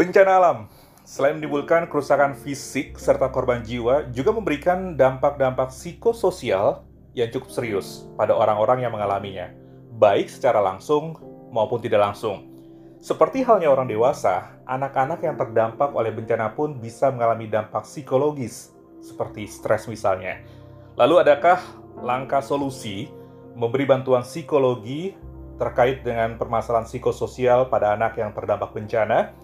Bencana alam, selain menimbulkan kerusakan fisik serta korban jiwa, juga memberikan dampak-dampak psikososial yang cukup serius pada orang-orang yang mengalaminya, baik secara langsung maupun tidak langsung. Seperti halnya orang dewasa, anak-anak yang terdampak oleh bencana pun bisa mengalami dampak psikologis, seperti stres misalnya. Lalu adakah langkah solusi memberi bantuan psikologi terkait dengan permasalahan psikososial pada anak yang terdampak bencana?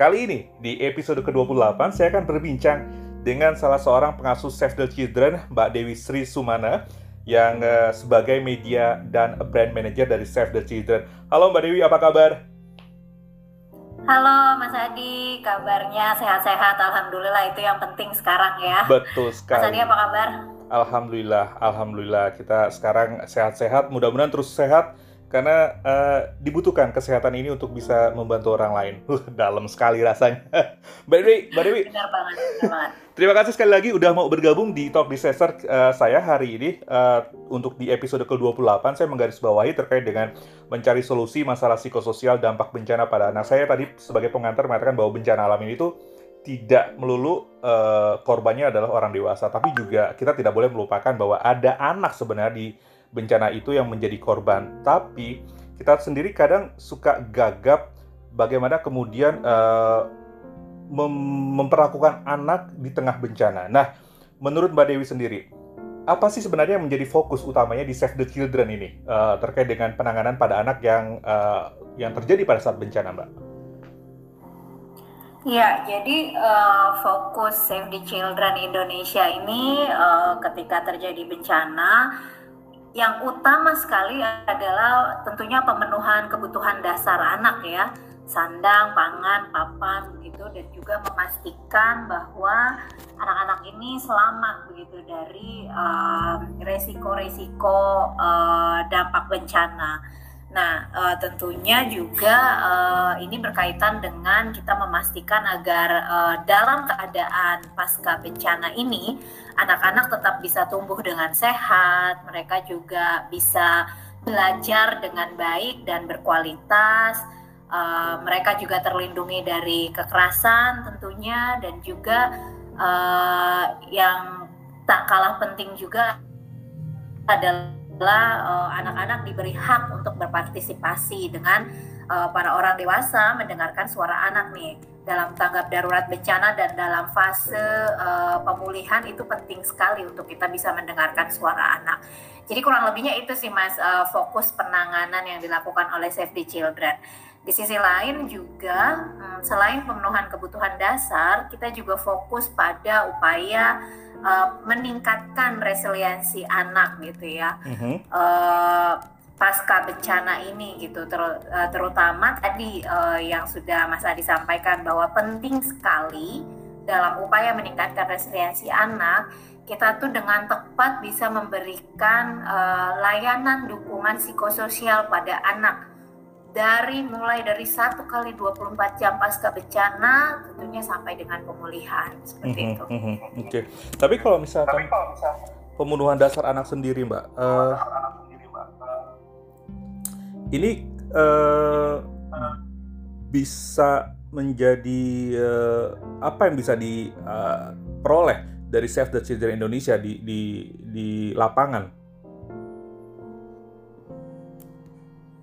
Kali ini, di episode ke-28, saya akan berbincang dengan salah seorang pengasuh Save the Children, Mbak Dewi Sri Sumana, yang uh, sebagai media dan brand manager dari Save the Children. Halo Mbak Dewi, apa kabar? Halo Mas Adi, kabarnya sehat-sehat, Alhamdulillah itu yang penting sekarang ya. Betul sekali. Mas Adi apa kabar? Alhamdulillah, Alhamdulillah kita sekarang sehat-sehat, mudah-mudahan terus sehat karena uh, dibutuhkan kesehatan ini untuk bisa membantu orang lain. Uh, dalam sekali rasanya. Mbak Dewi, Mbak Dewi. Benar banget, benar banget. Terima kasih sekali lagi udah mau bergabung di Talk Disaster uh, saya hari ini uh, untuk di episode ke-28 saya menggarisbawahi terkait dengan mencari solusi masalah psikososial dampak bencana pada anak saya tadi sebagai pengantar mengatakan bahwa bencana alam ini tuh tidak melulu uh, korbannya adalah orang dewasa, tapi juga kita tidak boleh melupakan bahwa ada anak sebenarnya di bencana itu yang menjadi korban. Tapi kita sendiri kadang suka gagap bagaimana kemudian uh, mem memperlakukan anak di tengah bencana. Nah, menurut Mbak Dewi sendiri, apa sih sebenarnya yang menjadi fokus utamanya di Save the Children ini uh, terkait dengan penanganan pada anak yang uh, yang terjadi pada saat bencana, Mbak? Ya, jadi uh, fokus Save the Children Indonesia ini uh, ketika terjadi bencana yang utama sekali adalah tentunya pemenuhan kebutuhan dasar anak ya sandang, pangan, papan begitu dan juga memastikan bahwa anak-anak ini selamat begitu dari resiko-resiko uh, dampak bencana. Nah, uh, tentunya juga uh, ini berkaitan dengan kita memastikan agar uh, dalam keadaan pasca bencana ini anak-anak tetap bisa tumbuh dengan sehat, mereka juga bisa belajar dengan baik dan berkualitas. Uh, mereka juga terlindungi dari kekerasan tentunya dan juga uh, yang tak kalah penting juga adalah anak-anak uh, diberi hak untuk berpartisipasi dengan uh, para orang dewasa mendengarkan suara anak nih dalam tanggap darurat bencana dan dalam fase uh, pemulihan itu penting sekali untuk kita bisa mendengarkan suara anak. Jadi kurang lebihnya itu sih mas uh, fokus penanganan yang dilakukan oleh Save the Children. Di sisi lain juga hmm, selain pemenuhan kebutuhan dasar, kita juga fokus pada upaya uh, meningkatkan resiliensi anak gitu ya uh-huh. uh, pasca bencana ini gitu ter, uh, terutama tadi uh, yang sudah Mas Adi sampaikan bahwa penting sekali dalam upaya meningkatkan resiliensi anak kita tuh dengan tepat bisa memberikan uh, layanan dukungan psikososial pada anak dari mulai dari satu kali 24 jam pasca bencana tentunya sampai dengan pemulihan seperti mm -hmm, itu. Mm -hmm, Oke, okay. tapi kalau misalkan tapi kalau misalkan pembunuhan dasar anak sendiri, Mbak, uh, ini uh, bisa menjadi uh, apa yang bisa diperoleh uh, dari Save the Children Indonesia di di di lapangan?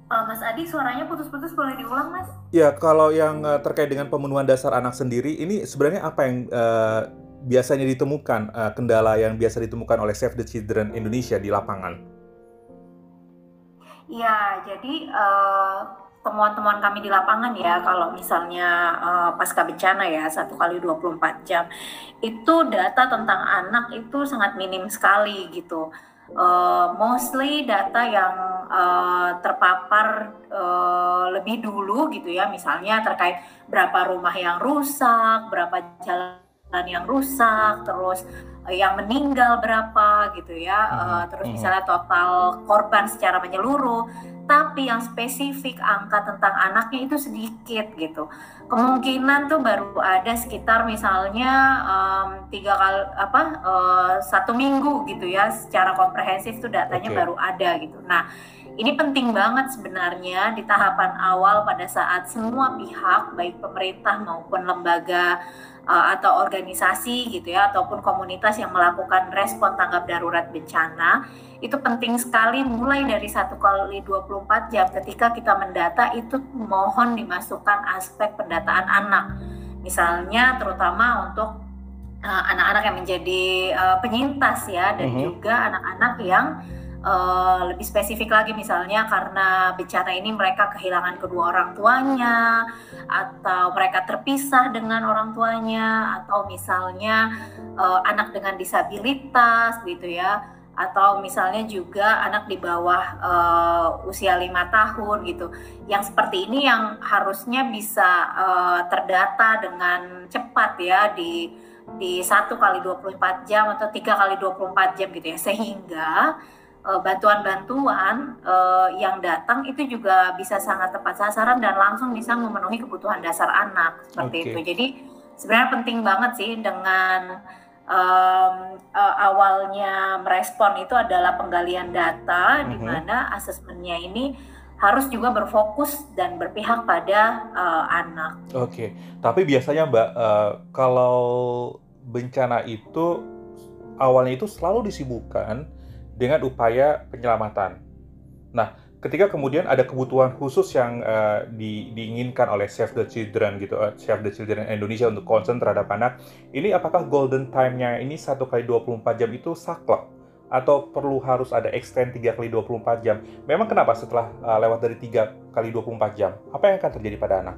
Uh, Mas Adi, suaranya putus-putus boleh diulang, Mas? Ya, kalau yang uh, terkait dengan pemenuhan dasar anak sendiri, ini sebenarnya apa yang uh, biasanya ditemukan, uh, kendala yang biasa ditemukan oleh Save the Children Indonesia di lapangan? Ya, jadi temuan temuan-temuan kami di lapangan ya, kalau misalnya uh, pasca bencana ya, satu kali 24 jam, itu data tentang anak itu sangat minim sekali gitu uh, mostly data yang uh, terpapar uh, lebih dulu gitu ya. Misalnya terkait berapa rumah yang rusak berapa jalan yang rusak terus yang meninggal berapa gitu ya, hmm. uh, terus hmm. misalnya total korban secara menyeluruh, tapi yang spesifik angka tentang anaknya itu sedikit gitu. Kemungkinan tuh baru ada sekitar misalnya um, tiga kali apa uh, satu minggu gitu ya, secara komprehensif tuh datanya okay. baru ada gitu. Nah ini penting banget sebenarnya di tahapan awal pada saat semua pihak baik pemerintah maupun lembaga uh, atau organisasi gitu ya ataupun komunitas yang melakukan respon tanggap darurat bencana itu penting sekali mulai dari satu kali 24 jam ketika kita mendata itu mohon dimasukkan aspek pendataan anak misalnya terutama untuk uh, anak-anak uh, yang menjadi uh, penyintas ya dan mm -hmm. juga anak-anak yang Uh, lebih spesifik lagi misalnya karena bencana ini mereka kehilangan kedua orang tuanya atau mereka terpisah dengan orang tuanya atau misalnya uh, anak dengan disabilitas gitu ya. Atau misalnya juga anak di bawah uh, usia lima tahun gitu. Yang seperti ini yang harusnya bisa uh, terdata dengan cepat ya di di satu kali 24 jam atau tiga kali 24 jam gitu ya. Sehingga Eh, bantuan-bantuan uh, yang datang itu juga bisa sangat tepat sasaran dan langsung bisa memenuhi kebutuhan dasar anak seperti okay. itu. Jadi sebenarnya penting banget sih dengan um, uh, awalnya merespon itu adalah penggalian data mm -hmm. di mhm. mana asesmennya ini harus juga berfokus dan berpihak pada uh, anak. Oke, okay. tapi biasanya Mbak uh, kalau bencana itu awalnya itu selalu disibukkan dengan upaya penyelamatan. Nah, ketika kemudian ada kebutuhan khusus yang uh, di, diinginkan oleh Save the Children gitu, uh, Save the Children Indonesia untuk concern terhadap anak, ini apakah golden time-nya ini satu kali 24 jam itu saklek atau perlu harus ada extend 3 kali 24 jam? Memang kenapa setelah uh, lewat dari 3 kali 24 jam? Apa yang akan terjadi pada anak?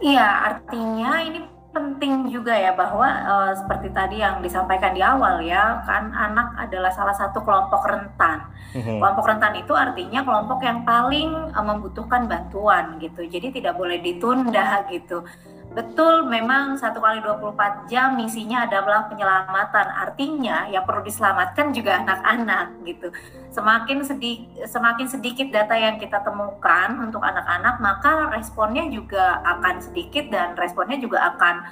Iya, artinya ini penting juga ya bahwa uh, seperti tadi yang disampaikan di awal ya kan anak adalah salah satu kelompok rentan. Mm-hmm. Kelompok rentan itu artinya kelompok yang paling uh, membutuhkan bantuan gitu. Jadi tidak boleh ditunda gitu. Betul, memang satu kali 24 jam misinya adalah penyelamatan. Artinya yang perlu diselamatkan juga anak-anak gitu. Semakin sedikit semakin sedikit data yang kita temukan untuk anak-anak, maka responnya juga akan sedikit dan responnya juga akan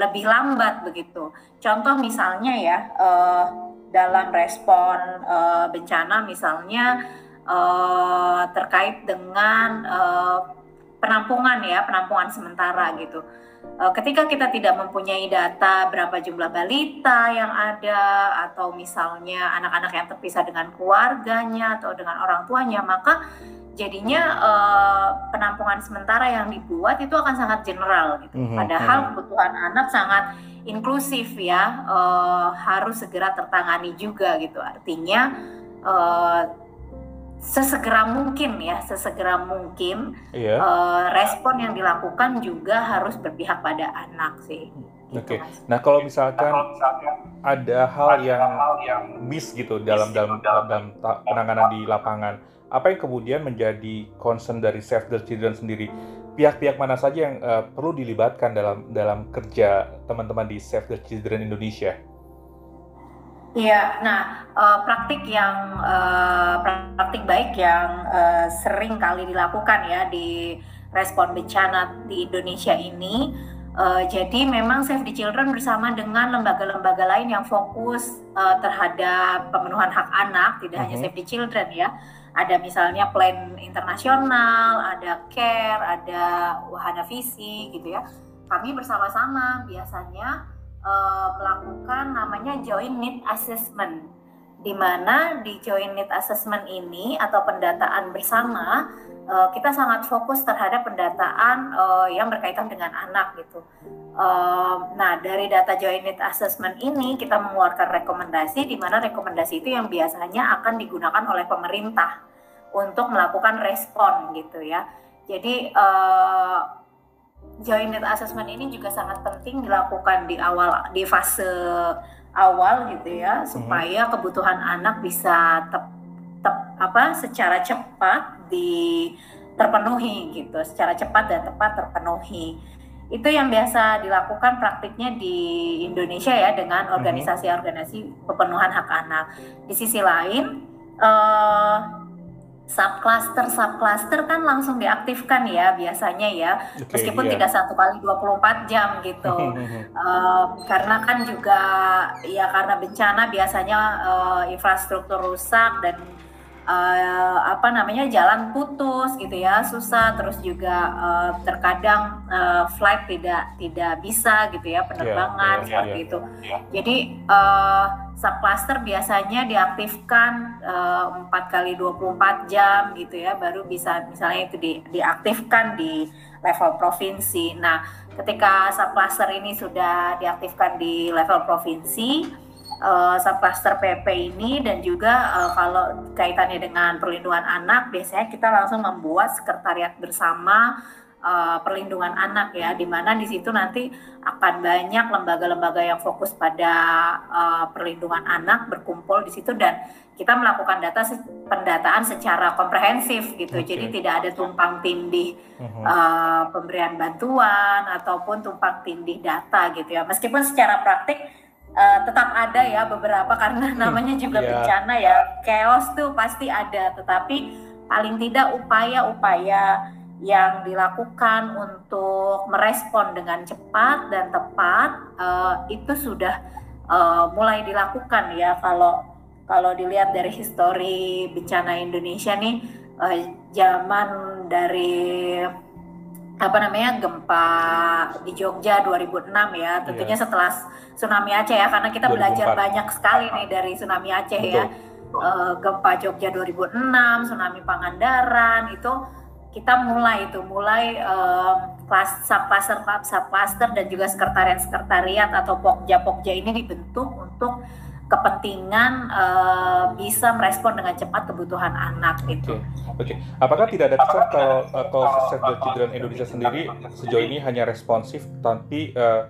lebih lambat begitu. Contoh misalnya ya uh, dalam respon uh, bencana misalnya uh, terkait dengan uh, penampungan ya, penampungan sementara gitu. E, ketika kita tidak mempunyai data berapa jumlah balita yang ada atau misalnya anak-anak yang terpisah dengan keluarganya atau dengan orang tuanya, maka jadinya uh, penampungan sementara yang dibuat itu akan sangat general gitu. Mm -hmm. Padahal mhm. kebutuhan anak sangat inklusif ya, uh, harus segera tertangani juga gitu. Artinya sesegera mungkin ya, sesegera mungkin iya. uh, respon yang dilakukan juga harus berpihak pada anak sih. Gitu, Oke. Okay. Nah kalau misalkan, ada hal yang, yang miss gitu dalam dalam dalam, penanganan di lapangan, apa yang kemudian menjadi concern dari Save the Children sendiri? Pihak-pihak mana saja yang uh, perlu dilibatkan dalam dalam kerja teman-teman di Save the Children Indonesia? Iya, nah uh, praktik yang uh, praktik baik yang uh, sering kali dilakukan ya di respon bencana di Indonesia ini. Uh, jadi memang Save the Children bersama dengan lembaga-lembaga lain yang fokus uh, terhadap pemenuhan hak anak, tidak uh -huh. hanya mhm. Save the Children ya. Ada misalnya Plan Internasional, ada CARE, ada Wahana Visi gitu ya. Kami bersama-sama biasanya uh, melakukan namanya joint need assessment di mana di joint need assessment ini atau pendataan bersama uh, kita sangat fokus terhadap pendataan uh, yang berkaitan dengan anak gitu. Uh, nah dari data joint need assessment ini kita mengeluarkan rekomendasi di mana rekomendasi itu yang biasanya akan digunakan oleh pemerintah untuk melakukan respon gitu ya. Jadi uh, joint need assessment ini juga sangat penting dilakukan di awal di fase awal gitu ya mhm. supaya kebutuhan anak bisa tep, tep, apa secara cepat di terpenuhi gitu secara cepat dan tepat terpenuhi itu yang biasa dilakukan praktiknya di Indonesia ya dengan mhm. organisasi-organisasi pemenuhan hak anak. Di sisi lain, uh, subcluster subcluster kan langsung diaktifkan ya biasanya ya. Okay, meskipun yeah. tidak satu kali 24 jam gitu. Uh, karena kan juga ya karena bencana biasanya uh, infrastruktur rusak dan uh, apa namanya jalan putus gitu ya susah. Terus juga uh, terkadang uh, flight tidak tidak bisa gitu ya penerbangan yeah, yeah, seperti yeah. itu. Jadi uh, subcluster biasanya diaktifkan empat kali 24 jam gitu ya baru bisa misalnya itu di, diaktifkan di level provinsi. Nah ketika subcluster ini sudah diaktifkan di level provinsi uh, subcluster PP ini dan juga uh, kalau kaitannya dengan perlindungan anak biasanya kita langsung membuat sekretariat bersama uh, perlindungan anak ya di mana di situ nanti akan banyak lembaga-lembaga yang fokus pada uh, perlindungan anak berkumpul di situ dan kita melakukan data pendataan secara komprehensif gitu okay. jadi tidak ada tumpang tindih uh-huh. uh, pemberian bantuan ataupun tumpang tindih data gitu ya meskipun secara praktik uh, tetap ada ya beberapa karena namanya juga yeah. bencana ya chaos tuh pasti ada tetapi paling tidak upaya-upaya yang dilakukan untuk merespon dengan cepat dan tepat uh, itu sudah uh, mulai dilakukan ya kalau kalau dilihat dari histori bencana Indonesia nih uh, zaman dari apa namanya gempa di Jogja 2006 ya tentunya yeah. setelah tsunami Aceh ya karena kita 2004. belajar banyak sekali nih dari tsunami Aceh ya. Betul. ya uh, gempa Jogja 2006 tsunami Pangandaran itu kita mulai itu mulai uh, kelas subcluster subcluster dan juga sekretariat sekretariat atau pokja pokja ini dibentuk untuk kepentingan uh, bisa merespon dengan cepat kebutuhan anak gitu. Oke, okay. apakah tidak ada kesan kalau atau Save the Indonesia sendiri sejauh ini hanya responsif, tapi uh,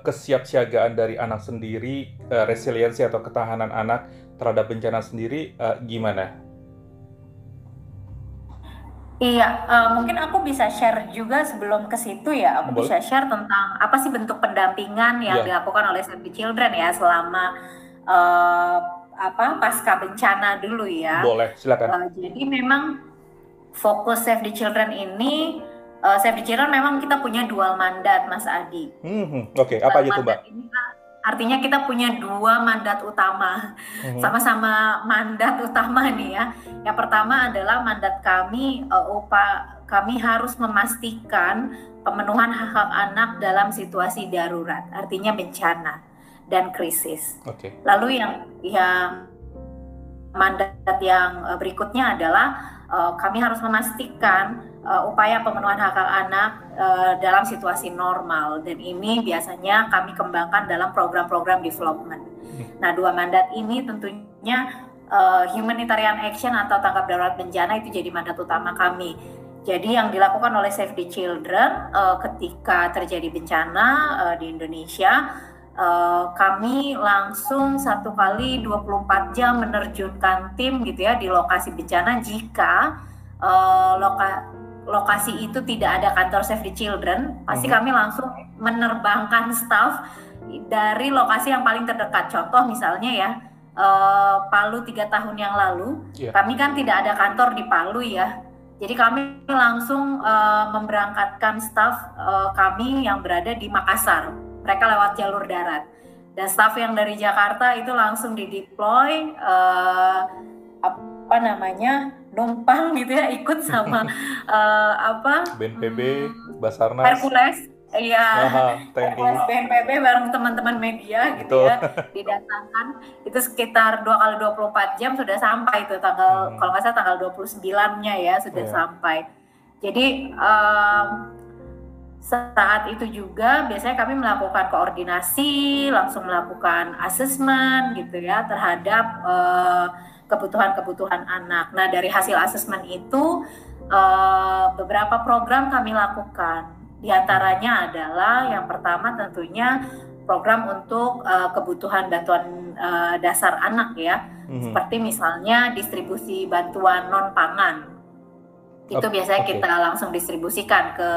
kesiapsiagaan dari anak sendiri, resiliensi atau ketahanan anak terhadap bencana sendiri gimana? Iya, uh, mungkin aku bisa share juga sebelum ke situ ya. Aku Boleh. bisa share tentang apa sih bentuk pendampingan yang yeah. dilakukan oleh Save the Children ya selama uh, apa pasca bencana dulu ya. Boleh, silakan. Uh, jadi memang fokus Save the Children ini uh, Save the Children memang kita punya dual mandat Mas Adi. Hmm, Oke, okay. apa aja tuh Mbak? Ini, artinya kita punya dua mandat utama, hmm. sama-sama mandat utama nih ya. Yang pertama adalah mandat kami uh, upa kami harus memastikan pemenuhan hak hak anak dalam situasi darurat, artinya bencana dan krisis. Okay. Lalu yang yang mandat yang eh, berikutnya adalah uh, kami harus memastikan uh, upaya pemenuhan hak hak anak uh, dalam situasi normal dan ini biasanya kami kembangkan dalam program-program development. Hmm. Nah, dua mandat ini tentunya uh, humanitarian action atau tangkap darurat bencana itu jadi mandat utama kami. Jadi yang dilakukan oleh Save the Children uh, ketika terjadi bencana uh, di Indonesia Uh, kami langsung satu kali 24 jam menerjunkan tim gitu ya di lokasi bencana jika uh, loka lokasi itu tidak ada kantor Save the Children, pasti. -huh. kami langsung menerbangkan staff dari lokasi yang paling terdekat. Contoh misalnya ya uh, Palu tiga tahun yang lalu, yeah. kami kan tidak ada kantor di Palu ya. Jadi kami langsung uh, memberangkatkan staff uh, kami yang berada di Makassar mereka lewat jalur darat dan staff yang dari Jakarta itu langsung dideploy uh, apa namanya numpang gitu ya ikut sama uh, apa BNPB Basarnas Hercules Iya, BNPB bareng teman-teman media gitu Betul. ya didatangkan itu sekitar dua kali 24 jam sudah sampai itu tanggal hmm. kalau nggak salah tanggal 29-nya ya sudah yeah. sampai. Jadi um, saat itu juga biasanya kami melakukan koordinasi, langsung melakukan asesmen gitu ya terhadap uh, kebutuhan-kebutuhan anak. Nah dari hasil asesmen itu uh, beberapa program kami lakukan. Di antaranya adalah yang pertama tentunya program untuk uh, kebutuhan bantuan uh, dasar anak ya, mm-hmm. seperti misalnya distribusi bantuan non pangan. Itu biasanya okay. kita langsung distribusikan ke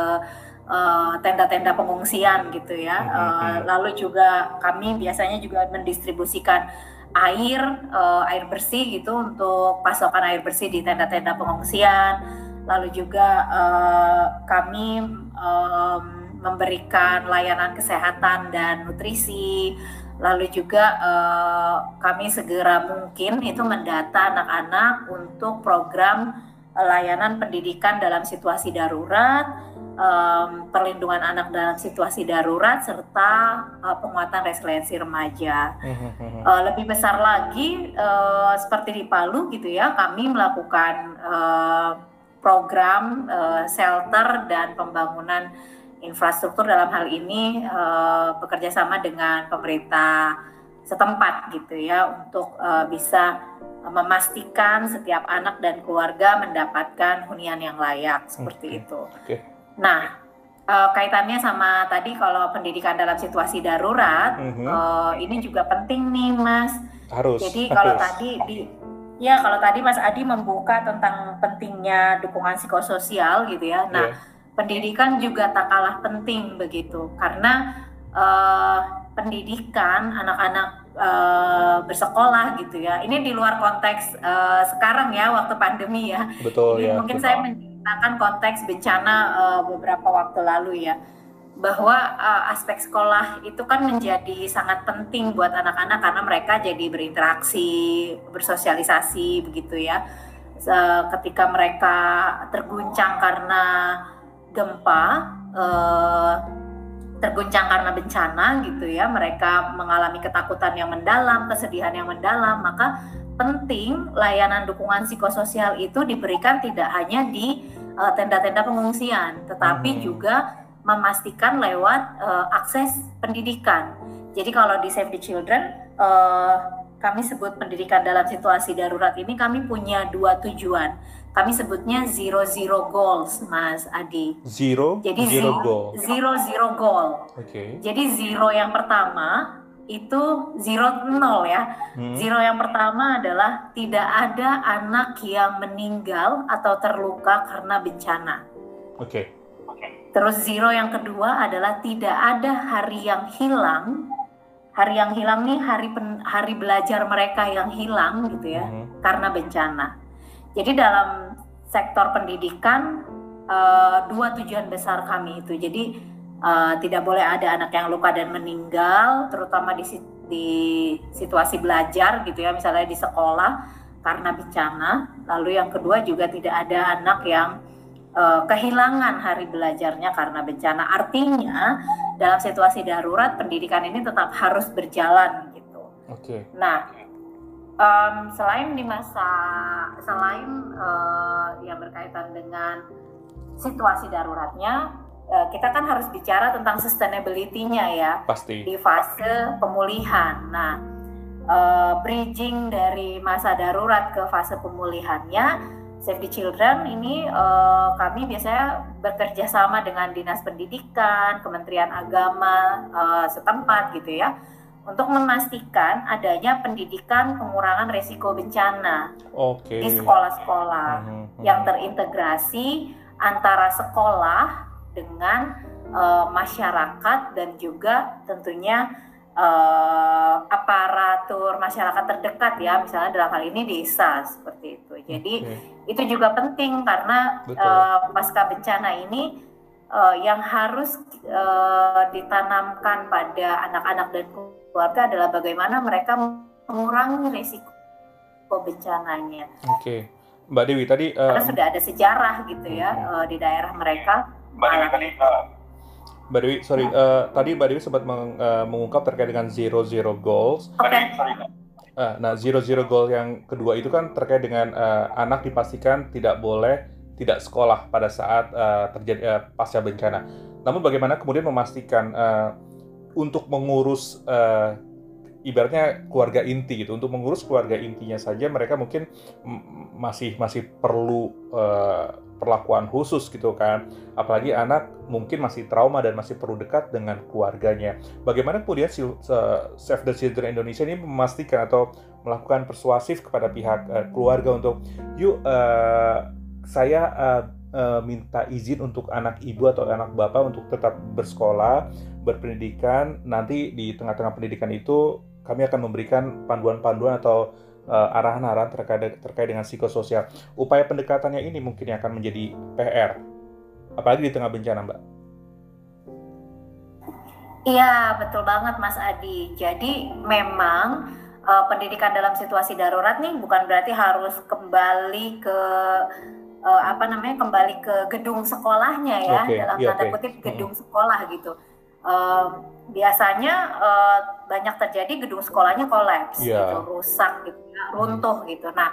tenda-tenda uh, pengungsian gitu ya. Uh, lalu juga kami biasanya juga mendistribusikan air uh, air bersih gitu untuk pasokan air bersih di tenda-tenda pengungsian. Lalu juga uh, kami um, memberikan layanan kesehatan dan nutrisi. Lalu juga uh, kami segera mungkin itu mendata anak-anak untuk program layanan pendidikan dalam situasi darurat, um, perlindungan anak dalam situasi darurat, serta uh, penguatan resiliensi remaja. uh, lebih besar lagi, uh, seperti di Palu gitu ya, kami melakukan uh, program uh, shelter dan pembangunan infrastruktur dalam hal ini uh, bekerja sama dengan pemerintah setempat gitu ya untuk uh, bisa memastikan setiap anak dan keluarga mendapatkan hunian yang layak seperti okay. itu. Okay. Nah, uh, kaitannya sama tadi kalau pendidikan dalam situasi darurat, mm -hmm. uh, ini juga penting nih, Mas. Harus. Jadi kalau tadi di ya kalau tadi Mas Adi membuka tentang pentingnya dukungan psikososial gitu ya. Nah, yeah pendidikan juga tak kalah penting begitu karena uh, pendidikan anak-anak uh, bersekolah gitu ya. Ini di luar konteks uh, sekarang ya waktu pandemi ya. Betul ini ya mungkin betul. saya menceritakan konteks bencana uh, beberapa waktu lalu ya. Bahwa uh, aspek sekolah itu kan menjadi sangat penting buat anak-anak karena mereka jadi berinteraksi bersosialisasi begitu ya. Ketika mereka terguncang karena gempa uh, terguncang karena bencana gitu ya mereka mengalami ketakutan yang mendalam kesedihan yang mendalam maka penting layanan dukungan psikososial itu diberikan tidak hanya di eh, tenda-tenda uh, pengungsian tetapi hmm. juga memastikan lewat uh, akses pendidikan jadi kalau di Save the Children uh, kami sebut pendidikan dalam situasi darurat ini kami punya dua tujuan kami sebutnya zero zero goals, Mas Adi. Zero. Jadi zero goal. Zero zero goal. Oke. Okay. Jadi zero yang pertama itu zero nol ya. Hmm. Zero yang pertama adalah tidak ada anak yang meninggal atau terluka karena bencana. Oke. Okay. Terus zero yang kedua adalah tidak ada hari yang hilang. Hari yang hilang nih hari pen, hari belajar mereka yang hilang gitu ya hmm. karena bencana. Jadi dalam sektor pendidikan uh, dua tujuan besar kami itu. Jadi uh, tidak boleh ada anak yang luka dan meninggal, terutama di di situasi belajar gitu ya, misalnya di sekolah karena bencana. Lalu yang kedua juga tidak ada anak yang uh, kehilangan hari belajarnya karena bencana. Artinya dalam situasi darurat pendidikan ini tetap harus berjalan gitu. Oke. Okay. Nah, um, selain di masa selain uh, yang berkaitan dengan situasi daruratnya uh, kita kan harus bicara tentang sustainability-nya ya. Pasti. Di fase pemulihan. Nah uh, bridging dari masa darurat ke fase pemulihannya Save the Children ini uh, kami biasanya bekerja sama dengan Dinas Pendidikan, Kementerian Agama uh, setempat gitu ya untuk memastikan adanya pendidikan pengurangan resiko bencana okay. di sekolah-sekolah hmm, hmm, yang terintegrasi antara sekolah dengan uh, masyarakat dan juga tentunya uh, aparatur masyarakat terdekat ya misalnya dalam hal ini desa seperti itu jadi okay. itu juga penting karena uh, pasca bencana ini uh, yang harus uh, ditanamkan pada anak-anak dan keluarga adalah bagaimana mereka mengurangi risiko bencananya. Oke, okay. Mbak Dewi tadi uh, karena sudah ada sejarah gitu ya uh, di daerah mereka. Mbak Dewi tadi uh, Mbak Dewi, sorry, uh, tadi Mbak Dewi sempat meng, uh, mengungkap terkait dengan zero zero goals. Oke. Okay. Uh, nah, zero zero goal yang kedua itu kan terkait dengan uh, anak dipastikan tidak boleh tidak sekolah pada saat uh, terjadi uh, pasca bencana. Namun bagaimana kemudian memastikan uh, untuk mengurus uh, ibaratnya keluarga inti gitu. Untuk mengurus keluarga intinya saja mereka mungkin masih masih perlu uh, perlakuan khusus gitu kan. Apalagi anak mungkin masih trauma dan masih perlu dekat dengan keluarganya. Bagaimana kemudian si, uh, Save the Children Indonesia ini memastikan atau melakukan persuasif kepada pihak uh, keluarga untuk yuk uh, saya uh, uh, minta izin untuk anak ibu atau anak bapak untuk tetap bersekolah, berpendidikan. Nanti di tengah-tengah pendidikan itu kami akan memberikan panduan-panduan atau uh, arahan-arahan terkait terkait dengan psikososial. Upaya pendekatannya ini mungkin akan menjadi PR, apalagi di tengah bencana, Mbak. Iya, betul banget Mas Adi. Jadi memang uh, pendidikan dalam situasi darurat nih bukan berarti harus kembali ke uh, apa namanya kembali ke gedung sekolahnya ya okay, dalam yeah, tanda kutip okay. gedung sekolah gitu. Uh, biasanya uh, banyak terjadi gedung sekolahnya kolaps yeah. gitu, rusak gitu, ya, runtuh hmm. gitu. Nah,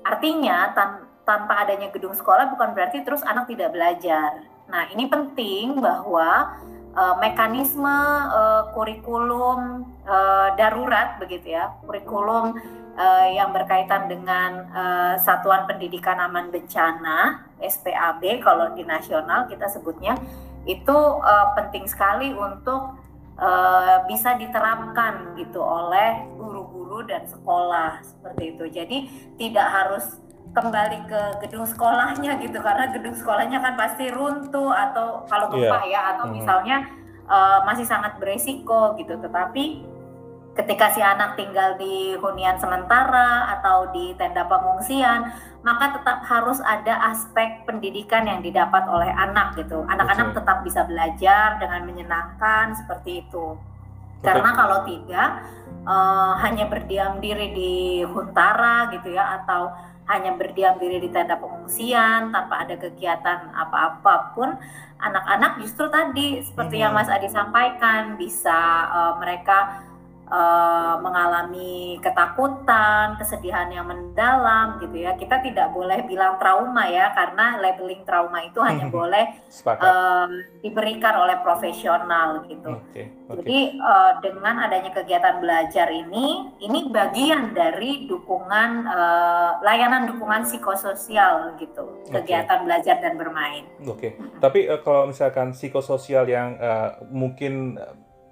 artinya tan tanpa adanya gedung sekolah bukan berarti terus anak tidak belajar. Nah, ini penting bahwa uh, mekanisme uh, kurikulum uh, darurat begitu ya, kurikulum uh, yang berkaitan dengan uh, Satuan Pendidikan Aman Bencana SPAB kalau di nasional kita sebutnya itu uh, penting sekali untuk uh, bisa diterapkan gitu oleh guru-guru dan sekolah seperti itu. Jadi tidak harus kembali ke gedung sekolahnya gitu karena gedung sekolahnya kan pasti runtuh atau kalau gempa yeah. ya atau hmm. misalnya uh, masih sangat beresiko gitu tetapi ketika si anak tinggal di hunian sementara atau di tenda pengungsian maka tetap harus ada aspek pendidikan yang didapat oleh anak gitu. Anak-anak tetap bisa belajar dengan menyenangkan seperti itu. Karena kalau tidak uh, hanya berdiam diri di huntara gitu ya atau hanya berdiam diri di tenda pengungsian tanpa ada kegiatan apa-apa pun anak-anak justru tadi seperti hmm. yang Mas Adi sampaikan bisa uh, mereka uh, mengalami ketakutan, kesedihan yang mendalam gitu ya. Kita tidak boleh bilang trauma ya karena labeling trauma itu hanya boleh uh, diberikan oleh profesional gitu. Okay, okay. Jadi uh, dengan adanya kegiatan belajar ini, ini bagian dari dukungan uh, layanan dukungan psikososial gitu, kegiatan belajar dan bermain. Oke. Okay. Hmm. Tapi uh, kalau misalkan psikososial yang uh, mungkin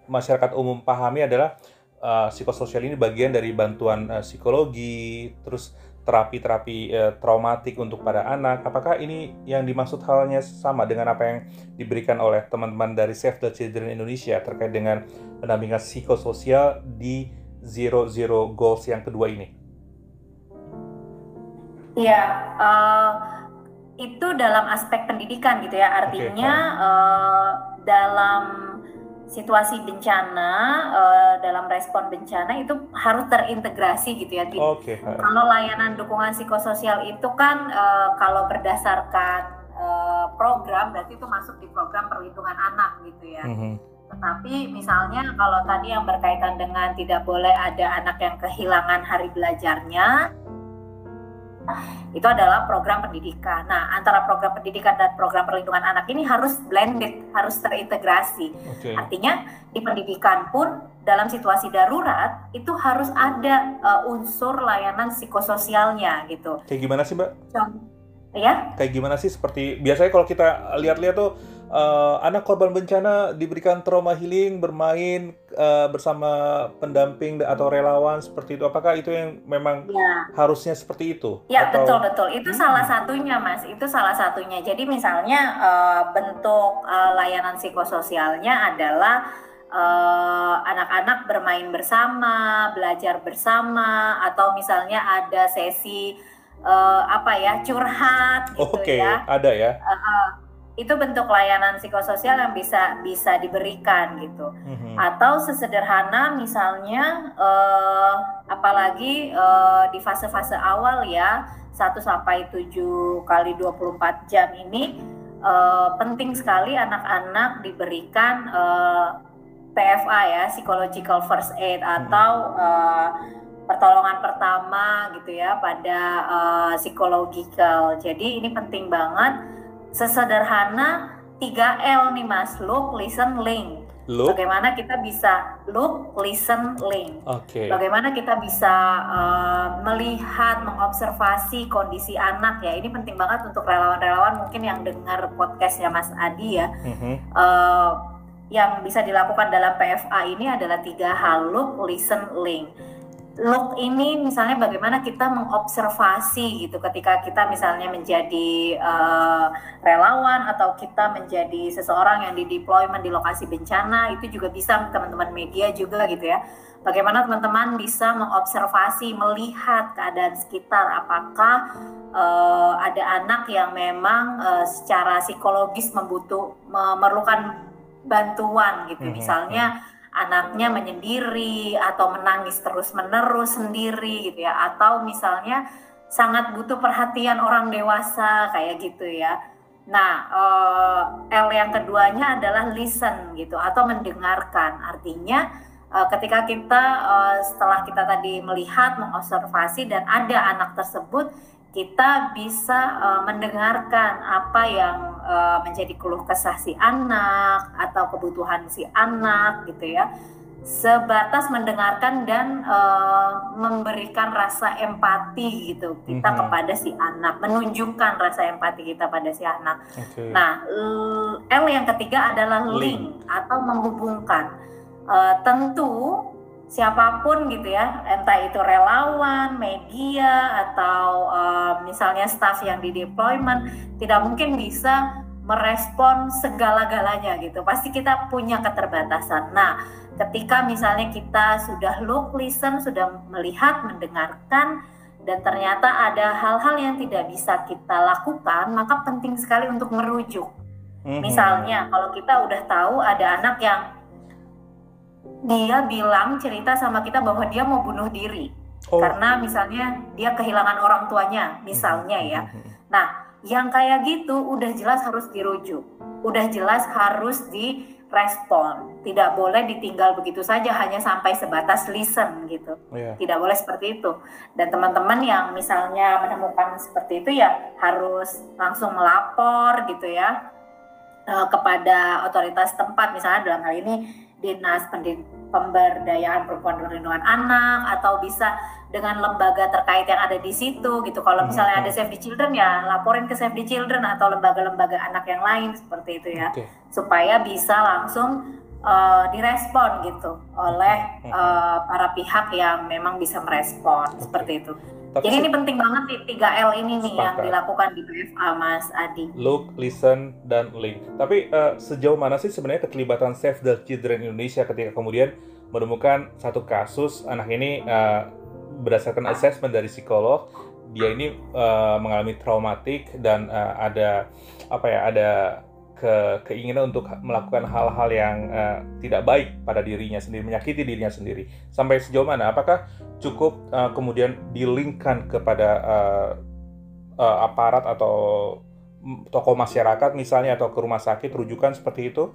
masyarakat umum pahami adalah uh, psikososial ini bagian dari bantuan uh, psikologi, terus terapi-terapi uh, traumatik untuk pada anak. Apakah ini yang dimaksud halnya sama dengan apa yang diberikan oleh teman-teman dari Save the Children Indonesia terkait dengan pendampingan psikososial di Zero Zero Goals yang kedua ini? Iya, uh, itu dalam aspek pendidikan gitu ya. Artinya okay. uh, dalam situasi bencana uh, dalam respon bencana itu harus terintegrasi gitu ya. Okay. Kalau layanan dukungan psikososial itu kan uh, kalau berdasarkan uh, program berarti itu masuk di program perlindungan anak gitu ya. Mm -hmm. Tetapi misalnya kalau tadi yang berkaitan dengan tidak boleh ada anak yang kehilangan hari belajarnya itu adalah program pendidikan. Nah, antara program pendidikan dan program perlindungan anak ini harus blended, harus terintegrasi. Okay. Artinya di pendidikan pun dalam situasi darurat itu harus ada uh, unsur layanan psikososialnya gitu. Kayak gimana sih, Mbak? Contoh, ya? Kayak gimana sih seperti biasanya kalau kita lihat-lihat tuh uh, anak korban bencana diberikan trauma healing bermain uh, bersama pendamping atau relawan seperti itu. Apakah itu yang memang ya. harusnya seperti itu? Ya atau... betul betul. Itu hmm. salah satunya mas. Itu salah satunya. Jadi misalnya uh, bentuk uh, layanan psikososialnya adalah anak-anak uh, bermain bersama belajar bersama atau misalnya ada sesi uh, apa ya curhat gitu okay, ya. ada ya. Uh, uh, itu bentuk layanan psikososial yang bisa bisa diberikan gitu mm-hmm. atau sesederhana misalnya uh, apalagi uh, di fase-fase awal ya 1 sampai 7 kali 24 jam ini uh, penting sekali anak-anak diberikan uh, PFA ya psychological first aid mm-hmm. atau uh, pertolongan pertama gitu ya pada uh, psychological jadi ini penting banget sesederhana 3L nih Mas, look, listen, link. Look. Bagaimana kita bisa look, listen, link. Okay. Bagaimana kita bisa uh, melihat, mengobservasi kondisi anak ya. Ini penting banget untuk relawan-relawan mungkin yang dengar podcastnya Mas Adi ya. Mm-hmm. Uh, yang bisa dilakukan dalam PFA ini adalah tiga hal look, listen, link. Look ini misalnya bagaimana kita mengobservasi gitu ketika kita misalnya menjadi uh, relawan atau kita menjadi seseorang yang di deployment di lokasi bencana itu juga bisa teman-teman media juga gitu ya. Bagaimana teman-teman bisa mengobservasi melihat keadaan sekitar? Apakah uh, ada anak yang memang uh, secara psikologis membutuh memerlukan bantuan gitu? Mm -hmm. misalnya anaknya menyendiri atau menangis terus-menerus sendiri gitu ya atau misalnya sangat butuh perhatian orang dewasa kayak gitu ya. Nah, uh, L yang keduanya adalah listen gitu atau mendengarkan. Artinya uh, ketika kita uh, setelah kita tadi melihat, mengobservasi dan ada anak tersebut, kita bisa uh, mendengarkan apa yang uh, menjadi keluh kesah si anak atau kebutuhan si anak gitu ya sebatas mendengarkan dan uh, memberikan rasa empati gitu kita mm -hmm. kepada si anak menunjukkan rasa empati kita pada si anak okay. nah L yang ketiga adalah link, link atau menghubungkan uh, tentu siapa pun gitu ya, entah itu relawan, media atau uh, misalnya staff yang di deployment tidak mungkin bisa merespon segala-galanya gitu. Pasti kita punya keterbatasan. Nah, ketika misalnya kita sudah look, listen, sudah melihat, mendengarkan dan ternyata ada hal-hal yang tidak bisa kita lakukan, maka penting sekali untuk merujuk. Mm -hmm. Misalnya, kalau kita udah tahu ada anak yang dia bilang cerita sama kita bahwa dia mau bunuh diri oh. karena misalnya dia kehilangan orang tuanya misalnya ya hmm, hmm, hmm. nah yang kayak gitu udah jelas harus dirujuk udah jelas harus direspon tidak boleh ditinggal begitu saja hanya sampai sebatas listen gitu yeah. tidak boleh seperti itu dan teman-teman yang misalnya menemukan seperti itu ya harus langsung melapor gitu ya eh, kepada otoritas tempat misalnya dalam hal ini dinas pemberdayaan perempuan dan perlindungan anak atau bisa dengan lembaga terkait yang ada di situ gitu. Kalau hmm, misalnya ada Save the Children ya laporin ke Save the Children atau lembaga-lembaga anak yang lain seperti itu ya. Okay. Supaya bisa langsung uh, direspon gitu oleh uh, para pihak yang memang bisa merespon okay. seperti itu. Tapi Jadi ini penting banget nih 3L ini nih sepakat. yang dilakukan di PFA Mas Adi. Look, listen, dan link. Tapi uh, sejauh mana sih sebenarnya keterlibatan Save the Children Indonesia ketika kemudian menemukan satu kasus anak ini uh, berdasarkan assessment dari psikolog dia ini uh, mengalami traumatik dan uh, ada apa ya ada ke keinginan untuk melakukan hal-hal yang uh, tidak baik pada dirinya sendiri, menyakiti dirinya sendiri. Sampai sejauh mana? Apakah cukup uh, kemudian dilingkan kepada uh, uh, aparat atau tokoh masyarakat misalnya atau ke rumah sakit rujukan seperti itu?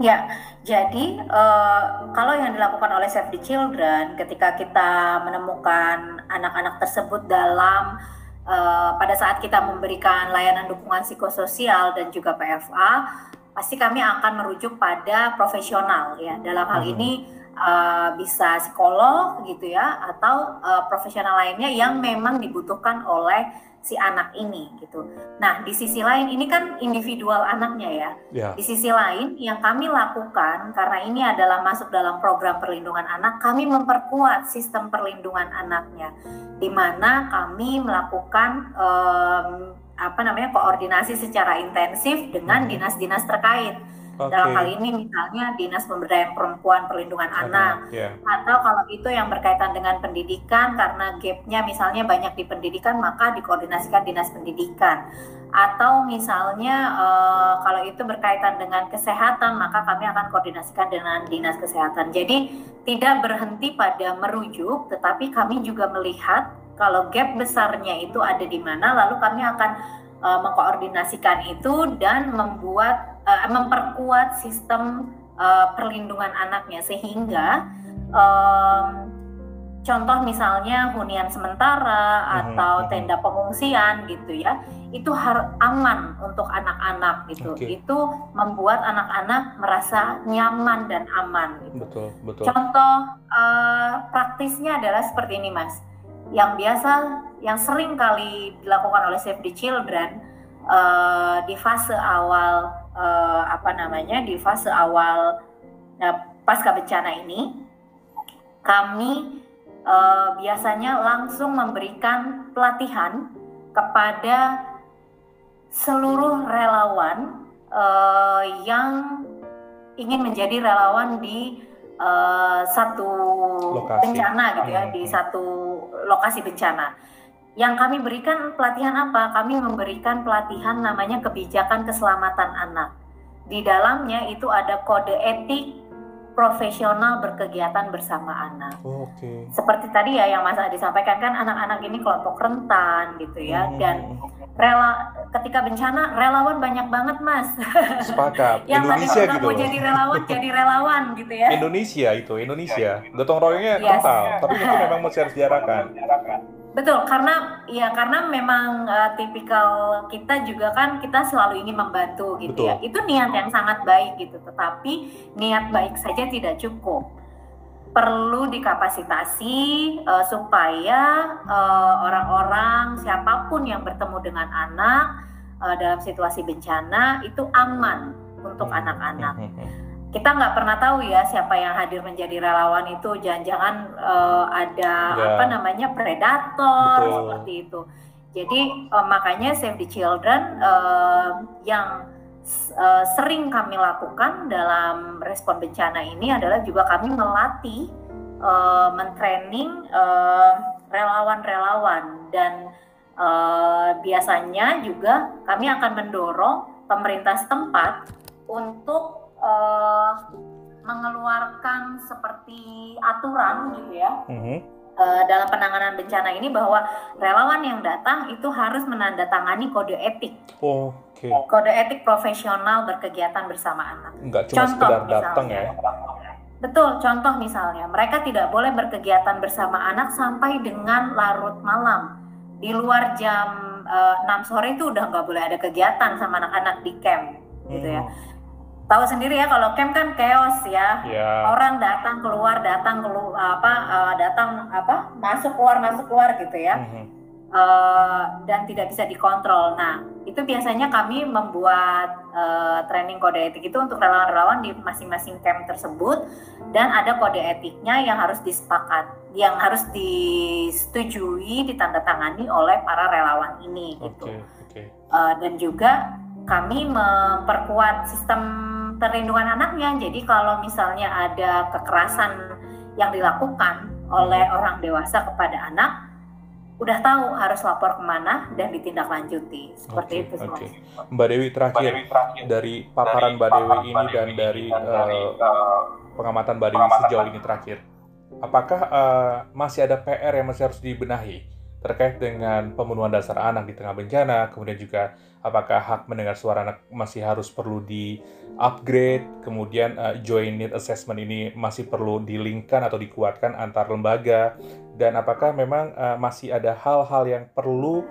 Ya, jadi uh, kalau yang dilakukan oleh Save the Children ketika kita menemukan anak-anak tersebut dalam uh, pada saat kita memberikan layanan dukungan psikososial dan juga PFA, pasti kami akan merujuk pada profesional ya. Dalam hal hmm. ini uh, bisa psikolog gitu ya atau uh, profesional lainnya yang memang dibutuhkan oleh si anak ini gitu. Nah, di sisi lain ini kan individual anaknya ya. Yeah. Di sisi lain yang kami lakukan karena ini adalah masuk dalam program perlindungan anak, kami memperkuat sistem perlindungan anaknya di mana kami melakukan um, apa namanya koordinasi secara intensif dengan hmm. dinas-dinas terkait Okay. Dalam hal ini misalnya Dinas Pemberdayaan Perempuan Perlindungan okay. Anak, yeah. atau kalau itu yang berkaitan dengan pendidikan karena gapnya misalnya banyak di pendidikan maka dikoordinasikan Dinas Pendidikan. Atau misalnya uh, kalau itu berkaitan dengan kesehatan maka kami akan koordinasikan dengan Dinas Kesehatan. Jadi tidak berhenti pada merujuk, tetapi kami juga melihat kalau gap besarnya itu ada di mana, lalu kami akan uh, mengkoordinasikan itu dan membuat uh, memperkuat sistem uh, perlindungan anaknya sehingga um, contoh misalnya hunian sementara mhm, atau mhm. tenda pengungsian gitu ya itu harus aman untuk anak-anak gitu okay. itu membuat anak-anak merasa nyaman dan aman gitu. betul betul contoh uh, praktisnya adalah seperti ini mas yang biasa yang sering kali dilakukan oleh Save the Children uh, di fase awal uh, apa namanya di fase awal uh, pasca bencana ini kami uh, biasanya langsung memberikan pelatihan kepada seluruh relawan uh, yang ingin menjadi relawan di uh, satu lokasi. bencana gitu ya, hmm. di satu lokasi bencana. Yang kami berikan pelatihan apa? Kami memberikan pelatihan namanya kebijakan keselamatan anak. Di dalamnya itu ada kode etik profesional berkegiatan bersama anak. Oh, Oke. Okay. Seperti tadi ya yang Mas Adi sampaikan kan anak-anak ini kelompok rentan gitu ya hmm. dan rela ketika bencana relawan banyak banget Mas. Sepakat. yang Indonesia tadi gitu. mau jadi relawan jadi relawan gitu ya. Indonesia itu Indonesia. Gotong royongnya yes. kental, tapi itu memang mesti harus diarahkan. Betul, karena ya karena memang uh, tipikal kita juga kan kita selalu ingin membantu gitu ya. Betul. ya. Itu niat yang sangat baik gitu, tetapi niat baik saja tidak cukup. Perlu dikapasitasi uh, supaya orang orang-orang siapa pun yang bertemu dengan anak uh, dalam situasi bencana itu aman untuk hmm. anak-anak. Hmm, hmm, kita nggak pernah tahu ya siapa yang hadir menjadi relawan itu jangan-jangan uh, ada ya. apa namanya predator Betul. seperti itu jadi uh, makanya Save the Children uh, yang uh, sering kami lakukan dalam respon bencana ini adalah juga kami melatih uh, mentraining relawan-relawan dan uh, biasanya juga kami akan mendorong pemerintah setempat untuk uh, mengeluarkan seperti aturan gitu ya mm-hmm. Uh, dalam penanganan bencana ini bahwa relawan yang datang itu harus menandatangani kode etik. Oh, Oke. Okay. Kode etik profesional berkegiatan bersama anak. Enggak cuma contoh, sekedar datang ya. Betul, contoh misalnya, mereka tidak boleh berkegiatan bersama anak sampai dengan larut malam. Di luar jam uh, eh, 6 sore itu udah nggak boleh ada kegiatan sama anak-anak di camp, gitu ya. Tahu sendiri ya kalau camp kan chaos ya yeah. orang datang keluar datang keluar apa uh, datang apa masuk keluar masuk keluar gitu ya mm-hmm. uh, dan tidak bisa dikontrol nah itu biasanya kami membuat uh, training kode etik itu untuk relawan-relawan di masing-masing camp tersebut dan ada kode etiknya yang harus disepakat yang harus disetujui ditandatangani oleh para relawan ini gitu okay, okay. Uh, dan juga kami memperkuat sistem perlindungan anaknya. Jadi kalau misalnya ada kekerasan yang dilakukan oleh orang dewasa kepada anak, udah tahu harus lapor ke mana dan ditindaklanjuti. Seperti okay, itu semua. Okay. Mbak Dewi terakhir, Mbak Dewi terakhir dari paparan Mbak Dewi ini dan dari, uh, pengamatan Mbak Dewi sejauh ini terakhir, apakah uh, masih ada PR yang masih harus dibenahi terkait dengan pemenuhan dasar anak di tengah bencana, kemudian juga apakah hak mendengar suara anak masih harus perlu di upgrade, kemudian uh, joint need assessment ini masih perlu dilingkan atau dikuatkan antar lembaga, dan apakah memang uh, masih ada hal-hal yang perlu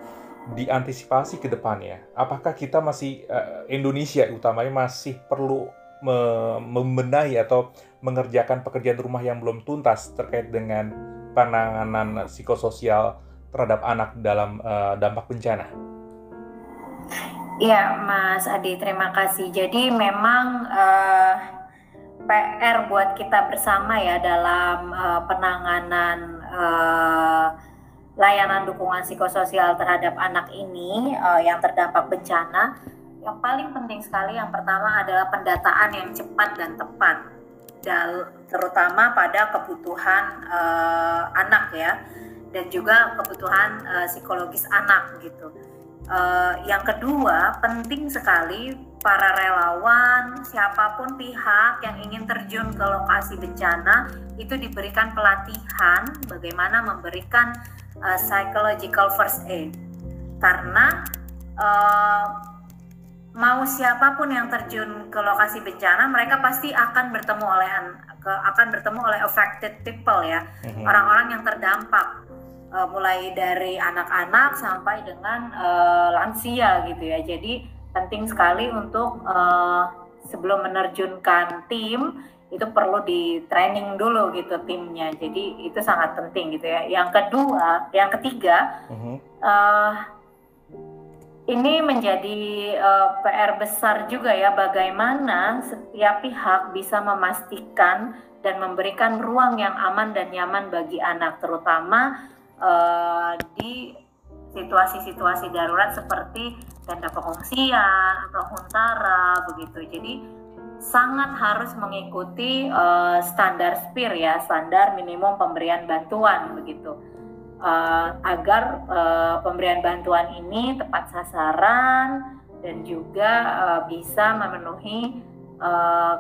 diantisipasi ke depannya? Apakah kita masih uh, Indonesia utamanya masih perlu me membenahi atau mengerjakan pekerjaan rumah yang belum tuntas terkait dengan penanganan psikososial terhadap anak dalam uh, dampak bencana? Iya, Mas Adi, terima kasih. Jadi memang uh, eh, PR buat kita bersama ya dalam uh, penanganan uh, layanan dukungan psikososial terhadap anak ini uh, yang terdampak bencana. Yang paling penting sekali yang pertama adalah pendataan yang cepat dan tepat, terutama pada kebutuhan uh, anak ya, dan juga kebutuhan uh, psikologis anak gitu Uh, yang kedua, penting sekali para relawan, siapa pun pihak yang ingin terjun ke lokasi bencana itu diberikan pelatihan bagaimana memberikan uh, psychological first aid. Karena uh, mau siapa pun yang terjun ke lokasi bencana, mereka pasti akan bertemu oleh akan bertemu oleh affected people ya, mhm. orang-orang yang terdampak uh, mulai dari anak-anak sampai dengan uh, lansia gitu ya. Jadi penting sekali untuk uh, sebelum menerjunkan tim itu perlu di training dulu gitu timnya. Jadi itu sangat penting gitu ya. Yang kedua, yang ketiga, uh-huh. uh, ini menjadi uh, PR besar juga ya bagaimana setiap pihak bisa memastikan dan memberikan ruang yang aman dan nyaman bagi anak terutama uh, di situasi-situasi darurat seperti tenda pengungsian atau huntara begitu. Jadi sangat harus mengikuti uh, standar SPIR ya, standar minimum pemberian bantuan begitu uh, agar uh, pemberian bantuan ini tepat sasaran dan juga uh, bisa memenuhi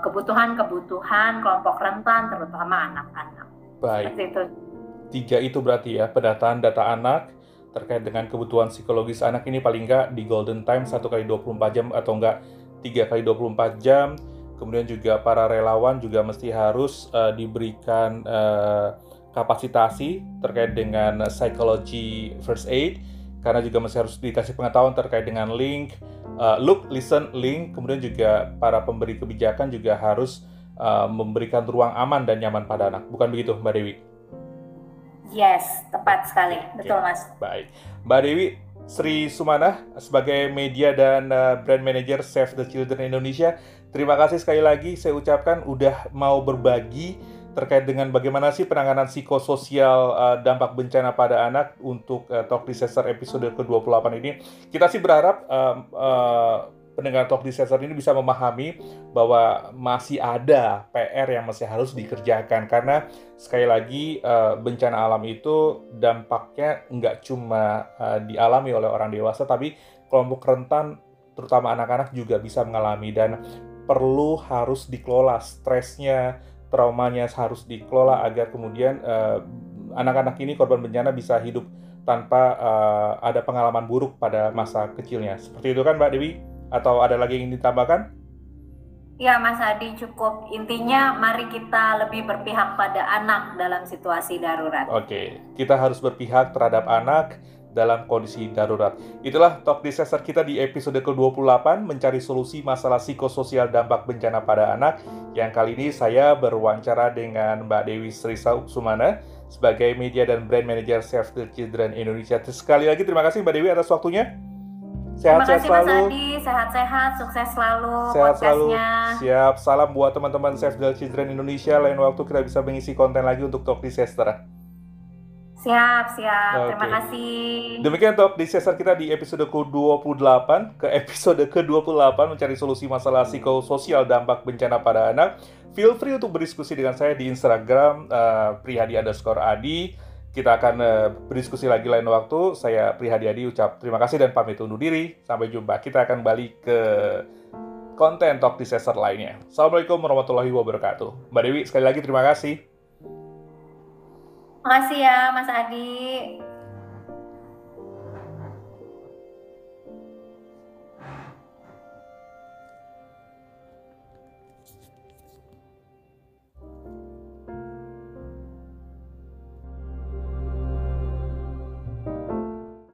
kebutuhan-kebutuhan uh, kelompok rentan terutama anak-anak. Baik. itu. Tiga itu berarti ya pendataan data anak terkait dengan kebutuhan psikologis anak ini paling enggak di golden time satu kali 24 jam atau enggak tiga kali 24 jam. Kemudian juga para relawan juga mesti harus uh, diberikan uh, kapasitasi terkait dengan psikologi first aid karena juga masih harus dikasih pengetahuan terkait dengan link, uh, look, listen, link, kemudian juga para pemberi kebijakan juga harus uh, memberikan ruang aman dan nyaman pada anak. Bukan begitu, Mbak Dewi? Yes, tepat sekali. Betul, Mas. Baik. Mbak Dewi, Sri Sumana sebagai media dan uh, brand manager Save the Children Indonesia, terima kasih sekali lagi saya ucapkan udah mau berbagi terkait dengan bagaimana sih penanganan psikososial uh, dampak bencana pada anak untuk uh, Talk Disaster episode ke-28 ini. Kita sih berharap uh, uh, pendengar Talk Disaster ini bisa memahami bahwa masih ada PR yang masih harus dikerjakan karena sekali lagi uh, bencana alam itu dampaknya nggak cuma uh, dialami oleh orang dewasa tapi kelompok rentan terutama anak-anak juga bisa mengalami dan perlu harus dikelola stresnya traumanya harus dikelola agar kemudian uh, anak-anak ini korban bencana bisa hidup tanpa uh, ada pengalaman buruk pada masa kecilnya. Seperti itu kan Mbak Dewi? Atau ada lagi yang ingin ditambahkan? Ya Mas Adi cukup intinya mari kita lebih berpihak pada anak dalam situasi darurat. Oke, kita harus berpihak terhadap anak dalam kondisi darurat. Itulah Talk Disaster kita di episode ke-28 mencari solusi masalah psikososial dampak bencana pada anak yang kali ini saya berwawancara dengan Mbak Dewi Srisa Sumana sebagai media dan brand manager Save the Children Indonesia. Sekali lagi terima kasih Mbak Dewi atas waktunya. Sehat-sehat selalu. Mas Adi, sehat-sehat, sukses selalu Sehat selalu. Siap. Salam buat teman-teman Save the Children Indonesia. Lain waktu kita bisa mengisi konten lagi untuk Talk Disaster. Siap, siap. Okay. Terima kasih. Demikian top di sesar kita di episode ke-28 ke episode ke-28 mencari solusi masalah psikososial dampak bencana pada anak. Feel free untuk berdiskusi dengan saya di Instagram uh, prihadi underscore adi. Kita akan uh, berdiskusi lagi lain waktu. Saya Prihadi Adi ucap terima kasih dan pamit undur diri. Sampai jumpa. Kita akan balik ke konten Talk Disaster lainnya. Assalamualaikum warahmatullahi wabarakatuh. Mbak Dewi, sekali lagi terima kasih. Makasih ya Mas Adi.